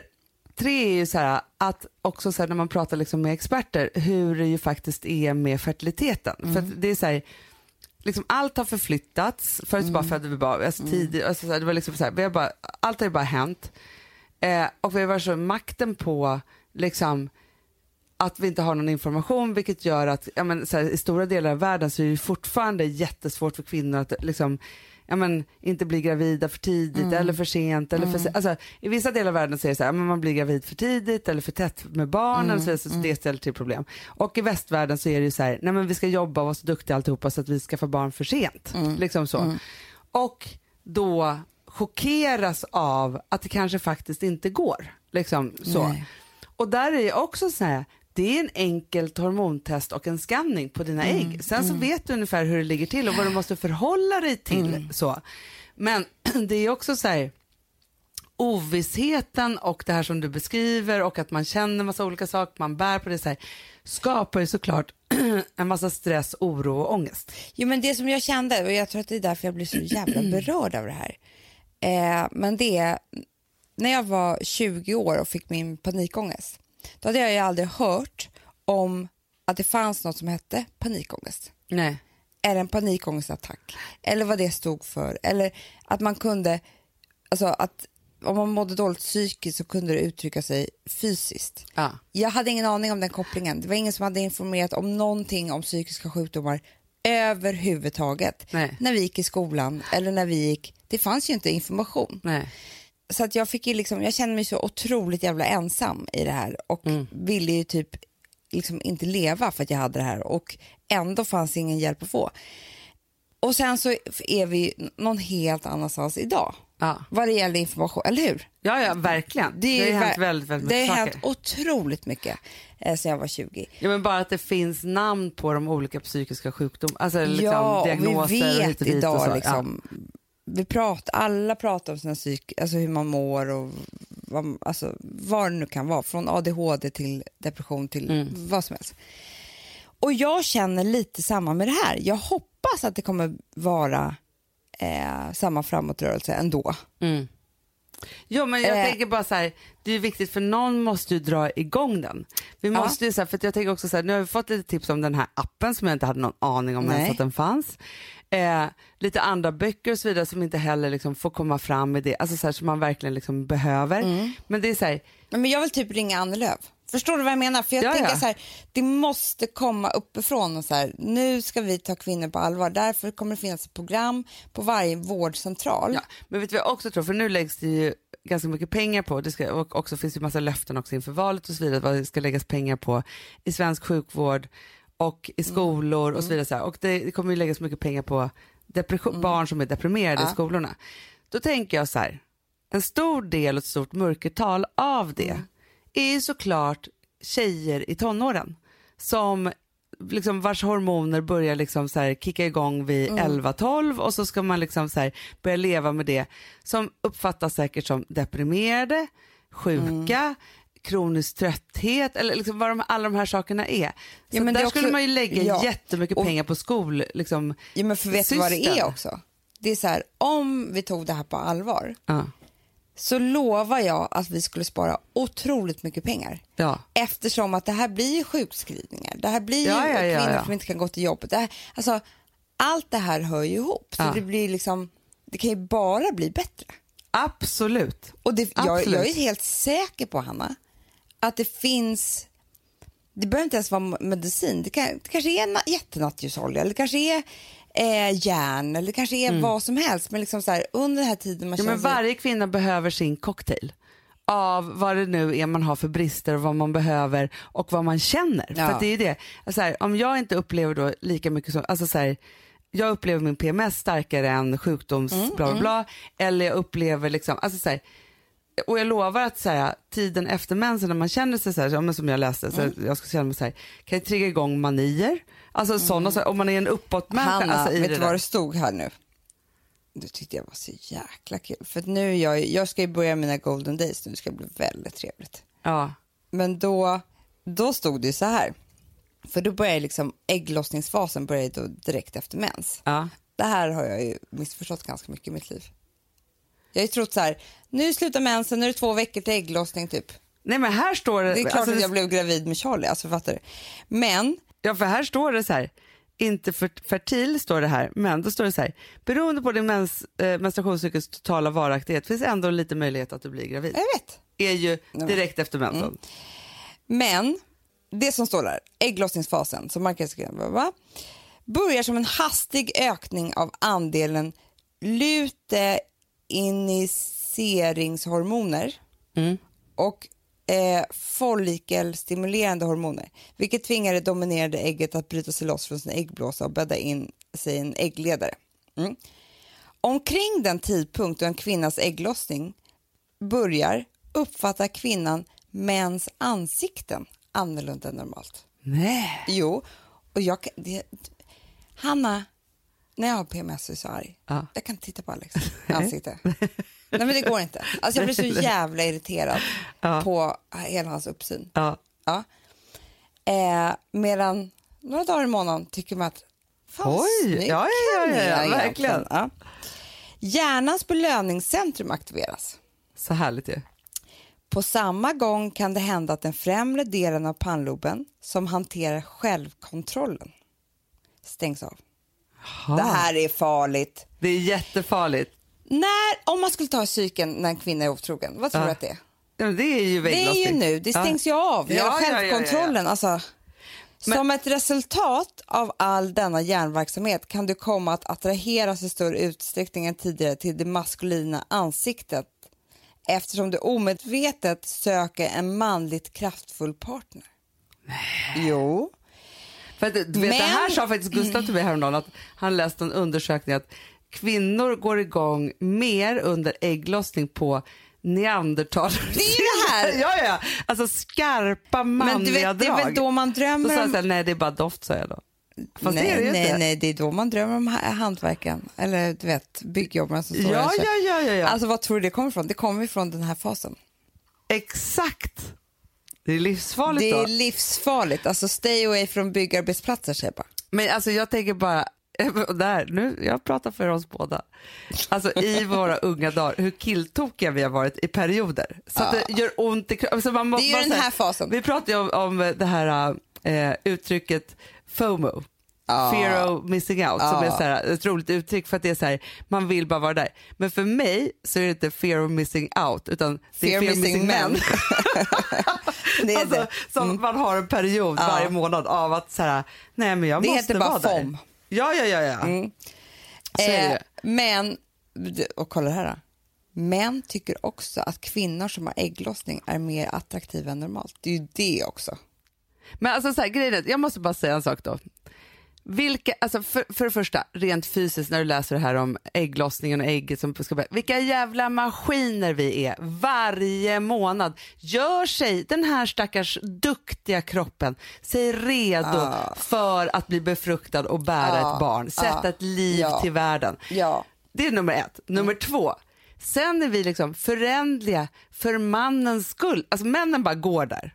tre är ju så här att också så här, när man pratar liksom med experter hur det ju faktiskt är med fertiliteten. För att det är så här, liksom allt har förflyttats, förut bara födde vi barn, alltså tidigt, alltså det var liksom så här, vi har bara, allt har ju bara hänt. Eh, och vi har varit så makten på liksom att vi inte har någon information vilket gör att ja, men, så här, i stora delar av världen så är det fortfarande jättesvårt för kvinnor att liksom, ja, men, inte bli gravida för tidigt eller för sent. Eller för, se- alltså, I vissa delar av världen så är det så här, men man blir gravid för tidigt eller för tätt med barnen så, vidare, så det ställer till problem. Och i västvärlden så är det ju så här, nej men vi ska jobba och vara så duktiga alltihopa så att vi skaffar barn för sent. Liksom så. Och då chockeras av att det kanske faktiskt inte går. Liksom så. Nej. Och där är det också så här, det är en enkelt hormontest och en scanning på dina ägg. Sen så vet du ungefär hur det ligger till och vad du måste förhålla dig till. Så. Men [clears throat] det är också så här, ovissheten och det här som du beskriver och att man känner massa olika saker, man bär på det så här, skapar ju såklart [clears throat] en massa stress, oro och ångest. Jo, men det som jag kände, och jag tror att det är därför jag blir så jävla [clears throat] berörd av det här, eh, men det är när jag var 20 år och fick min panikångest, då hade jag ju aldrig hört om att det fanns något som hette panikångest. Nej. Eller en panikångestattack, eller vad det stod för, eller att man kunde, alltså att om man mådde dåligt psykiskt så kunde det uttrycka sig fysiskt. Ja. Jag hade ingen aning om den kopplingen. Det var ingen som hade informerat om någonting om psykiska sjukdomar överhuvudtaget. Nej. När vi gick i skolan eller när vi gick, det fanns ju inte information. Nej. Så att jag fick ju liksom, jag kände mig så otroligt jävla ensam i det här och ville ju typ liksom inte leva för att jag hade det här och ändå fanns ingen hjälp att få. Och sen så är vi någon helt annanstans idag Ja. vad det gäller information, eller hur? Ja, ja, verkligen. Det, har ju är hänt väldigt, väldigt Det mycket har saker. hänt otroligt mycket eh, sedan jag var 20. Ja, men bara att det finns namn på de olika psykiska sjukdomarna, alltså liksom ja, och diagnoser vi vet och dit och idag så. Vi pratar, alla pratar om sina psyk, alltså hur man mår och vad, alltså, vad det nu kan vara, från ADHD till depression till Mm. vad som helst. Och jag känner lite samma med det här. Jag hoppas att det kommer vara eh, samma framåtrörelse ändå. Ja. Mm. Jo, men jag Eh. tänker bara så här, det är viktigt för någon måste ju dra igång den. Vi Ja. måste ju så här, för jag tänker också så här, nu har vi fått lite tips om den här appen som jag inte hade någon aning om Nej. ens att den fanns. Eh, lite andra böcker och så vidare som inte heller liksom får komma fram i det, alltså så här, som man verkligen liksom behöver. Mm. Men det är så här, Men jag vill typ ringa Annie Lööf. Förstår du vad jag menar? För jag Ja, tänker så här, det måste komma uppifrån och så här, nu ska vi ta kvinnor på allvar. Därför kommer det finnas ett program på varje vårdcentral. Ja, men vet du vad jag också tror, för nu läggs det ju ganska mycket pengar på, det ska, och också finns det massa löften också inför valet och så vidare, vad det ska läggas pengar på i svensk sjukvård och i skolor och så vidare. Så. Och det, det kommer ju läggas mycket pengar på depression, barn som är deprimerade i skolorna. Då tänker jag så här, en stor del och ett stort mörkertal av det är ju såklart tjejer i tonåren som liksom vars hormoner börjar liksom så här kicka igång vid 11-12 och så ska man liksom så här börja leva med det som uppfattas säkert som deprimerade, sjuka, kronisk trötthet eller liksom vad de, alla de här sakerna är. Så Ja, men där är skulle också- man ju lägga ja, jättemycket och- pengar på skol, liksom, Ja, men för vet du vad det är också? Det är så här, om vi tog det här på allvar, ja. så lovar jag att vi skulle spara otroligt mycket pengar. Ja. Eftersom att det här blir ju sjukskrivningar, det här blir ju Ja, ja, ja, kvinnor som inte kan gå till jobbet. Det här, alltså, allt det här hör ju ihop. Så det blir liksom, det kan ju bara bli bättre. Absolut. Och det, jag, Absolut. jag är helt säker på, Hanna, att det finns... Det behöver inte ens vara medicin. Det, kan, det kanske är na- jättenattljusolja eller det kanske är eh, järn eller det kanske är vad som helst. Men liksom så här, under den här tiden man Mm. Ja, känner men sig... varje kvinna behöver sin cocktail av vad det nu är man har för brister och vad man behöver och vad man känner. Ja. För att det är det, alltså här, om jag inte upplever då lika mycket som, alltså så här, jag upplever min PMS starkare än sjukdoms Mm, bla bla bla, eller jag upplever liksom, alltså så här, och jag lovar att så här, tiden efter mensen när man känner sig så här, som jag läste, så Mm. jag ska känna mig så här, kan jag trigga igång manier, alltså sådana, så om man är en uppåtmänniska. Hanna, alltså, vet du vad det stod här nu? Det tyckte jag var så jäkla kul. För nu jag, jag ska ju börja mina golden days nu, det ska bli väldigt trevligt. Ja. Men då, då stod det ju så här. För då börjar liksom ägglossningsfasen börjar då direkt efter mens. Ja. Det här har jag ju missförstått ganska mycket i mitt liv. Jag har ju trott så här, nu slutar mensen, nu är det två veckor till ägglossning typ. Nej men här står det, Det är klart alltså, att jag blev gravid med Charlie, alltså fattar du? Men, Ja, för här står det så här, inte för, fertil står det här, men då står det så här, beroende på din mens, eh, menstruationscykelns totala varaktighet finns ändå lite möjlighet att du blir gravid. jag vet. är ju direkt efter mensen. Men det som står där, ägglossningsfasen, som va, börjar som en hastig ökning av andelen luteiniseringhormoner Mm. och eh, follikelstimulerande hormoner, vilket tvingar det dominerade ägget att bryta sig loss från sin äggblåsa och bädda in sig i en äggledare. Mm. Omkring den tidpunkt då en kvinnas ägglossning börjar uppfattar kvinnan mäns ansikten annorlunda än normalt. Nej. Jo, och jag det, Hanna, när jag har PMS är jag så arg. Ja. Jag kan inte titta på Alex [laughs] ansikte. Nej men det går inte. Alltså jag blir så [laughs] jävla irriterad Ja. på hela hans uppsyn. Ja. Ja. Eh, medan några dagar i månaden tycker man att fan Oj, snygg ja, ja, ja, ja, verkligen. Ja. Hjärnans belöningscentrum aktiveras. Så härligt ju. På samma gång kan det hända att den främre delen av pannloben som hanterar självkontrollen stängs av. Ja. Det här är farligt. Det är jättefarligt. När, om man skulle ta psyken när en kvinna är otrogen, vad tror Ja. du att det är? Ja, men det är ju Det är ju nu, det stängs ju av. Ja, Ja, ja, ja, ja, ja. självkontrollen. Alltså, som ett resultat av all denna hjärnverksamhet kan du komma att attraheras i större utsträckning än tidigare till det maskulina ansiktet eftersom du omedvetet söker en manligt kraftfull partner. Jo. För att, du vet, Det här Men- sa faktiskt Gustav till mig häromdagen att han läste en undersökning att kvinnor går igång mer under ägglossning på neandertal. Det är det här. [laughs] ja, ja. Alltså skarpa manliga Men du vet, det är väl då man Då sa drömmer jag så här, nej det är bara doft sa jag då. Fast nej, det ju nej, inte. nej, det är då man drömmer om ha- hantverken. Eller du vet, byggjobbarna som står Ja, ja, ja, ja, ja. Alltså vad tror du det kommer ifrån? Det kommer ifrån den här fasen. Exakt. Det är livsfarligt Det är då. livsfarligt. Alltså stay away från byggarbetsplatser säger jag bara. Men alltså jag tänker bara, [laughs] där, nu, jag pratar för oss båda. Alltså i våra unga dagar, hur killtokiga vi har varit i perioder. Så att det gör ont i kroppen. Alltså, man Det är ju den här fasen. Vi pratade ju om, om det här eh, uttrycket FOMO. Fear of missing out, som är så här, ett roligt uttryck för att det är så här, man vill bara vara där. Men för mig så är det inte fear of missing out utan det är Fear fear, of missing missing men. Det är [laughs] alltså, det. Som man har en period varje månad av att så här, nej men jag Det måste heter bara vara där. FOM. Ja, ja, ja. ja. Det. Eh, men, och kolla det här då. Män tycker också att kvinnor som har ägglossning är mer attraktiva än normalt. Det är ju det också. Men alltså så här, grejen är, jag måste bara säga en sak då. Vilka, alltså för, för det första, rent fysiskt när du läser det här om ägglossningen och ägget som ska vilka jävla maskiner vi är varje månad. Gör sig den här stackars duktiga kroppen sig redo för att bli befruktad och bära Ja, ett barn, sätta ja, ett liv ja. till världen. Ja. Det är nummer ett. Nummer två, sen är vi liksom förändliga för mannens skull. Alltså männen bara går där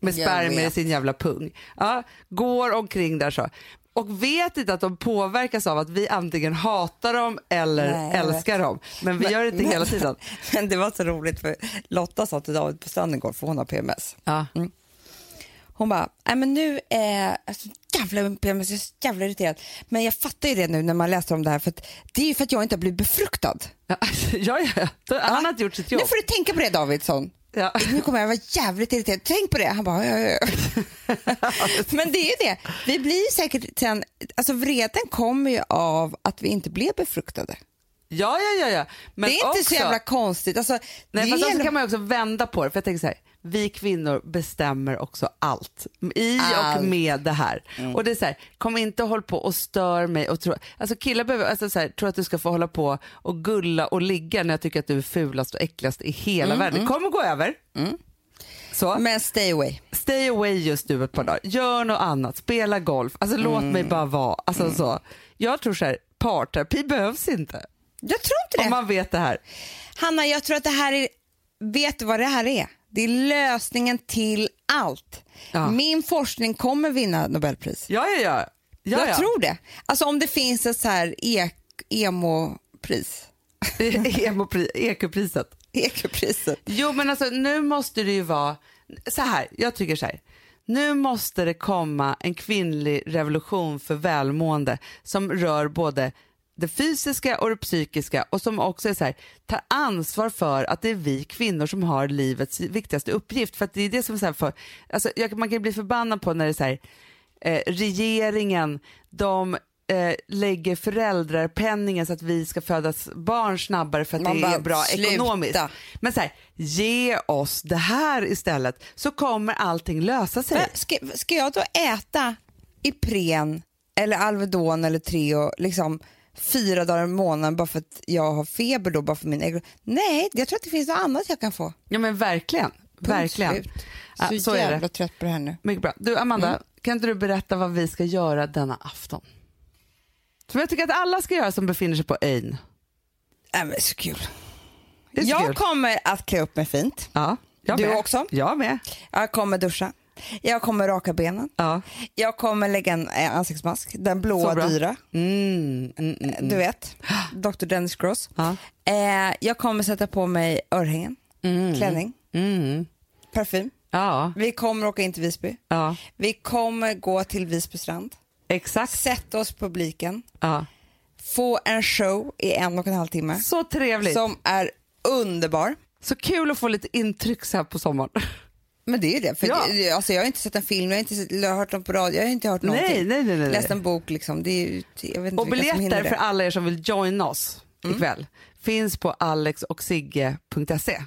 med spermier i sin jävla pung. Ja, går omkring där så. Och vet inte att de påverkas av att vi antingen hatar dem eller Nej, älskar dem. Men vi gör det inte men- hela [laughs] tiden. Men det var så roligt för Lotta sa till David på stranden igår, för hon har PMS. Ja. Hon bara, nej men nu är jag så jävla PMS, jag är så jävla irriterad. Men jag fattar ju det nu när man läser om det här, för det är ju för att jag inte har blivit befruktad. Ja, [laughs] ja, ja. Han har inte gjort sitt jobb. Nu får du tänka på det Davidsson. Ja. Nu kommer jag vara jävligt irriterad. Tänk på det. Han bara, ja, ja, ja. [laughs] Men det är ju det. Vi blir säkert sen, alltså vreden kommer ju av att vi inte blev befruktade. Ja, ja, ja. ja. Men det är inte också, så jävla konstigt. Alltså, Nej, fast är så kan man också vända på det. För jag tänker så här, vi kvinnor bestämmer också allt i och Allt. Mm. med det här. Och det är så här, kom inte och håll på och stör mig och tro, alltså killar behöver, alltså så här, tror att du ska få hålla på och gulla och ligga när jag tycker att du är fulast och äckligast i hela världen. Kom och gå över. Så. Mm, Men stay away. Stay away just nu ett par dagar. Gör något annat, spela golf, alltså låt Mm. mig bara vara. Alltså, så. Jag tror så här, parterapi behövs inte. Jag tror inte det. Om man vet det här. Hanna, jag tror att det här är, vet du vad det här är? Det är lösningen till allt. Ja. Min forskning kommer vinna Nobelpris. Ja, ja, ja. ja, jag ja. tror det. Alltså om det finns ett så här ek, emo-pris. [laughs] Emopri- EQ-priset. Ekopriset. Jo men alltså nu måste det ju vara, så här, jag tycker så här. Nu måste det komma en kvinnlig revolution för välmående som rör både det fysiska och det psykiska och som också är så här, tar ansvar för att det är vi kvinnor som har livets viktigaste uppgift. För att det är det som är så för, alltså, jag, man kan bli förbannad på när det är så här, eh, regeringen, de eh, lägger föräldrapenningen så att vi ska födas barn snabbare för att Man det bara, är bra sluta. ekonomiskt. Men så här, ge oss det här istället så kommer allting lösa sig. Ska, ska jag då äta Ipren eller Alvedon eller Treo liksom fyra dagar i månaden bara för att jag har feber då, bara för min ägg? Nej, jag tror att det finns något annat jag kan få. Ja men verkligen. Punkt verkligen. slut. Ja, Så, så är jävla det. trött på det här nu. Mycket bra. Du Amanda, Mm. kan inte du berätta vad vi ska göra denna afton? Som jag tycker att alla ska göra som befinner sig på ön. Nej, men så kul. Det är så Jag kul. kommer att klä upp mig fint. Ja, jag Du med. också? Jag med. Jag kommer duscha. Jag kommer raka benen. Ja. Jag kommer lägga en eh, ansiktsmask, den blåa dyra. Mm, mm, mm, mm. Du vet, Dr. Dennis Gross. Ja. Eh, jag kommer sätta på mig örhängen, Mm. klänning, Mm. parfym. Ja, Vi kommer åka in till Visby. ja, Vi kommer gå till Visby strand, exakt. sätta oss på publiken, Ja. få en show i en och en halv timme Så trevligt. som är underbar. Så kul att få lite intryck så här på sommaren. [laughs] Men det är ju det. För Ja. det- alltså, jag har inte sett en film, jag har inte sett, jag har hört dem på radio, jag har inte hört någonting. Nej, nej, nej, nej. Läst en bok liksom. Det är, jag vet inte Och biljetter för alla er som vill joina oss ikväll finns på alexochsigge.se.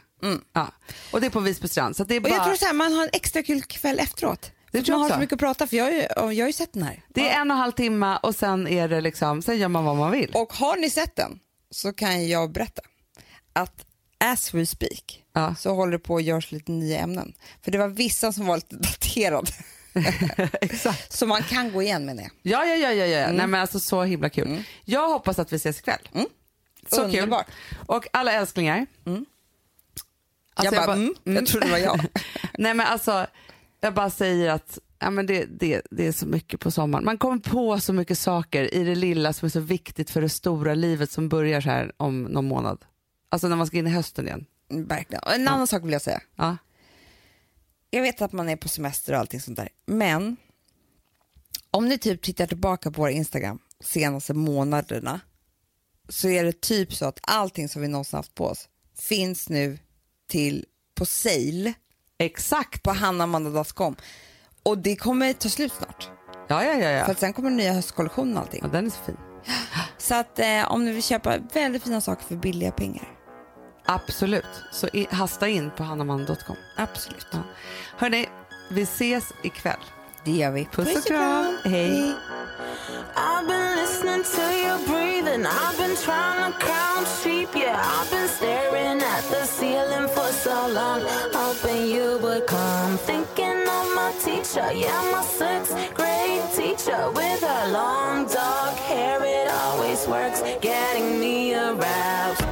Ja. Och det är på Visby strand. Så det är Och jag bara... tror så här, man har en extra kul kväll efteråt. Det man har så mycket att prata för jag har ju, jag har ju sett den här. Det är en och en halv timme och sen är det liksom, sen gör man vad man vill. Och har ni sett den så kan jag berätta att as we speak Ja. så håller det på att görs lite nya ämnen. För det var vissa som var lite [laughs] daterade. [laughs] Exakt. Så man kan gå igen med det. Ja, ja, ja, ja, ja. Mm. Nej men alltså så himla kul. Jag hoppas att vi ses ikväll. Så Underbart. kul. Och alla älsklingar. Alltså, jag bara, mm, jag trodde det var jag. [laughs] Nej men alltså, jag bara säger att ja, men det, det, det är så mycket på sommaren. Man kommer på så mycket saker i det lilla som är så viktigt för det stora livet som börjar så här om någon månad. Alltså när man ska in i hösten igen. Verkligen. En annan sak vill jag säga. Ja. Jag vet att man är på semester och allting sånt där. Men om ni typ tittar tillbaka på vår Instagram senaste månaderna så är det typ så att allting som vi någonsin haft på oss finns nu till på sale Exakt. på hannamanda.com. Och det kommer ta slut snart. Ja, ja, ja. För ja. att sen kommer den nya höstkollektionen och allting. ja den är så fin. Så att eh, om ni vill köpa väldigt fina saker för billiga pengar. Absolut. Så i, hasta in på hannaman.com. Absolut. Ja. Hörni, vi ses ikväll. Det gör vi. Puss och kram. Hej. I've been listening to your breathing. I've been trying to count sheep. Yeah, I've been staring at the ceiling for so long, hoping you would come. Thinking of my teacher, yeah, my sixth grade teacher with her long dark hair. It always works, getting me aroused.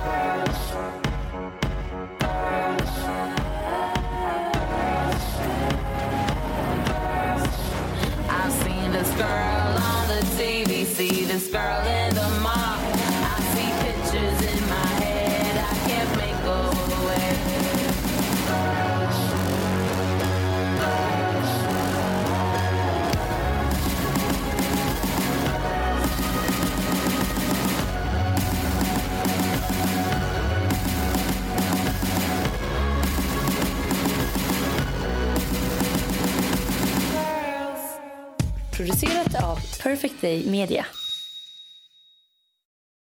Girl in the. I see pictures in my head, I can't make away. Producerat av Perfect Day Media.